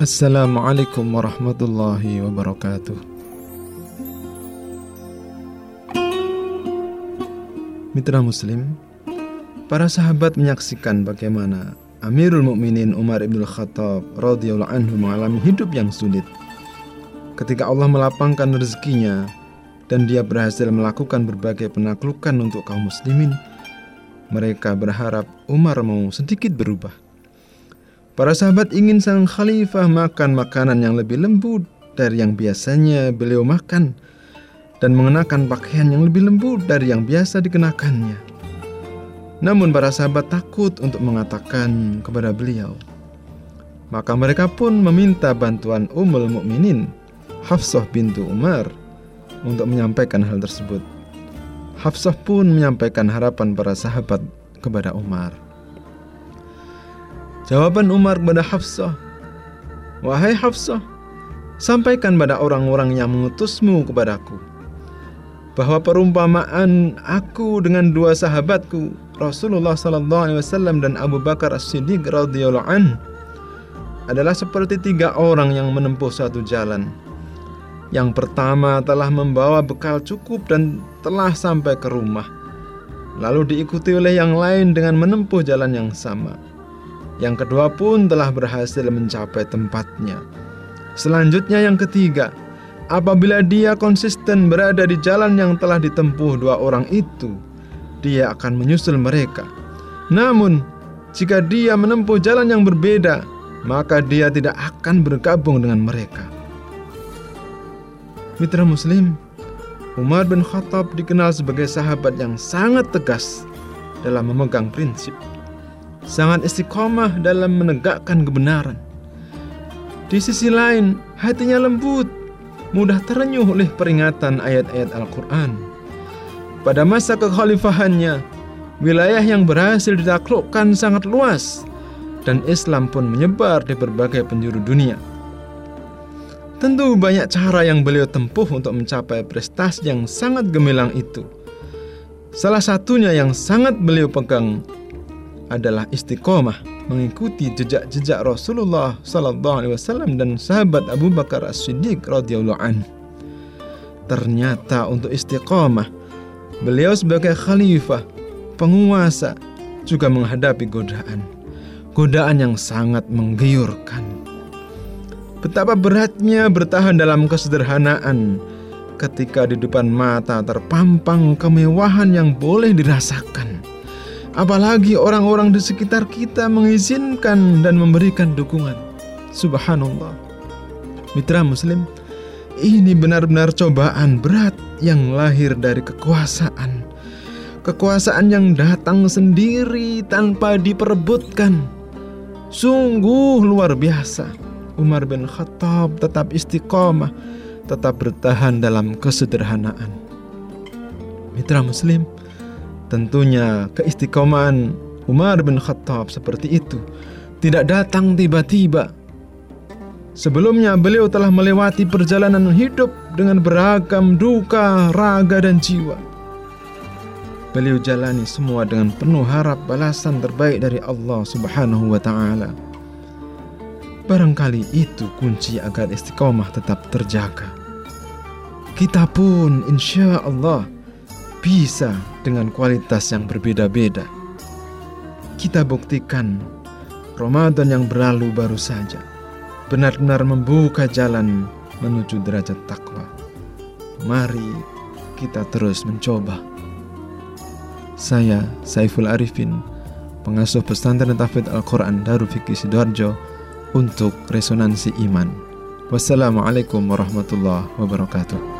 Assalamualaikum warahmatullahi wabarakatuh. Mitra Muslim, para sahabat menyaksikan bagaimana Amirul Mukminin Umar ibn Khattab radhiyallahu anhu mengalami hidup yang sulit. Ketika Allah melapangkan rezekinya dan dia berhasil melakukan berbagai penaklukan untuk kaum muslimin, mereka berharap Umar mau sedikit berubah. Para sahabat ingin sang khalifah makan makanan yang lebih lembut dari yang biasanya beliau makan dan mengenakan pakaian yang lebih lembut dari yang biasa dikenakannya. Namun para sahabat takut untuk mengatakan kepada beliau. Maka mereka pun meminta bantuan Ummul Mukminin Hafsah bintu Umar untuk menyampaikan hal tersebut. Hafsah pun menyampaikan harapan para sahabat kepada Umar. Jawaban Umar kepada Hafsah, "Wahai Hafsah, sampaikan pada orang-orang yang mengutusmu kepadaku bahwa perumpamaan aku dengan dua sahabatku Rasulullah sallallahu alaihi wasallam dan Abu Bakar As-Siddiq radhiyallahu an adalah seperti tiga orang yang menempuh satu jalan. Yang pertama telah membawa bekal cukup dan telah sampai ke rumah. Lalu diikuti oleh yang lain dengan menempuh jalan yang sama. Yang kedua pun telah berhasil mencapai tempatnya. Selanjutnya yang ketiga, Apabila dia konsisten berada di jalan yang telah ditempuh dua orang itu, dia akan menyusul mereka. Namun, jika dia menempuh jalan yang berbeda, maka dia tidak akan bergabung dengan mereka. Mitra Muslim, Umar bin Khattab dikenal sebagai sahabat yang sangat tegas dalam memegang prinsip, sangat istiqomah dalam menegakkan kebenaran. Di sisi lain, hatinya lembut mudah terenyuh oleh peringatan ayat-ayat Al-Quran. Pada masa kekhalifahannya, wilayah yang berhasil ditaklukkan sangat luas dan Islam pun menyebar di berbagai penjuru dunia. Tentu banyak cara yang beliau tempuh untuk mencapai prestasi yang sangat gemilang itu. Salah satunya yang sangat beliau pegang adalah istiqomah mengikuti jejak-jejak Rasulullah sallallahu alaihi wasallam dan sahabat Abu Bakar As-Siddiq radhiyallahu an. Ternyata untuk istiqomah beliau sebagai khalifah, penguasa juga menghadapi godaan. Godaan yang sangat menggiurkan. Betapa beratnya bertahan dalam kesederhanaan ketika di depan mata terpampang kemewahan yang boleh dirasakan Apalagi orang-orang di sekitar kita mengizinkan dan memberikan dukungan. Subhanallah. Mitra Muslim, ini benar-benar cobaan berat yang lahir dari kekuasaan. Kekuasaan yang datang sendiri tanpa diperebutkan. Sungguh luar biasa. Umar bin Khattab tetap istiqomah, tetap bertahan dalam kesederhanaan. Mitra Muslim, Tentunya keistiqomahan Umar bin Khattab seperti itu tidak datang tiba-tiba. Sebelumnya beliau telah melewati perjalanan hidup dengan beragam duka, raga dan jiwa. Beliau jalani semua dengan penuh harap balasan terbaik dari Allah Subhanahu wa taala. Barangkali itu kunci agar istiqomah tetap terjaga. Kita pun insya Allah bisa dengan kualitas yang berbeda-beda. Kita buktikan Ramadan yang berlalu baru saja benar-benar membuka jalan menuju derajat takwa. Mari kita terus mencoba. Saya Saiful Arifin, pengasuh pesantren Tafid Al-Quran Darul Fikri Sidoarjo untuk resonansi iman. Wassalamualaikum warahmatullahi wabarakatuh.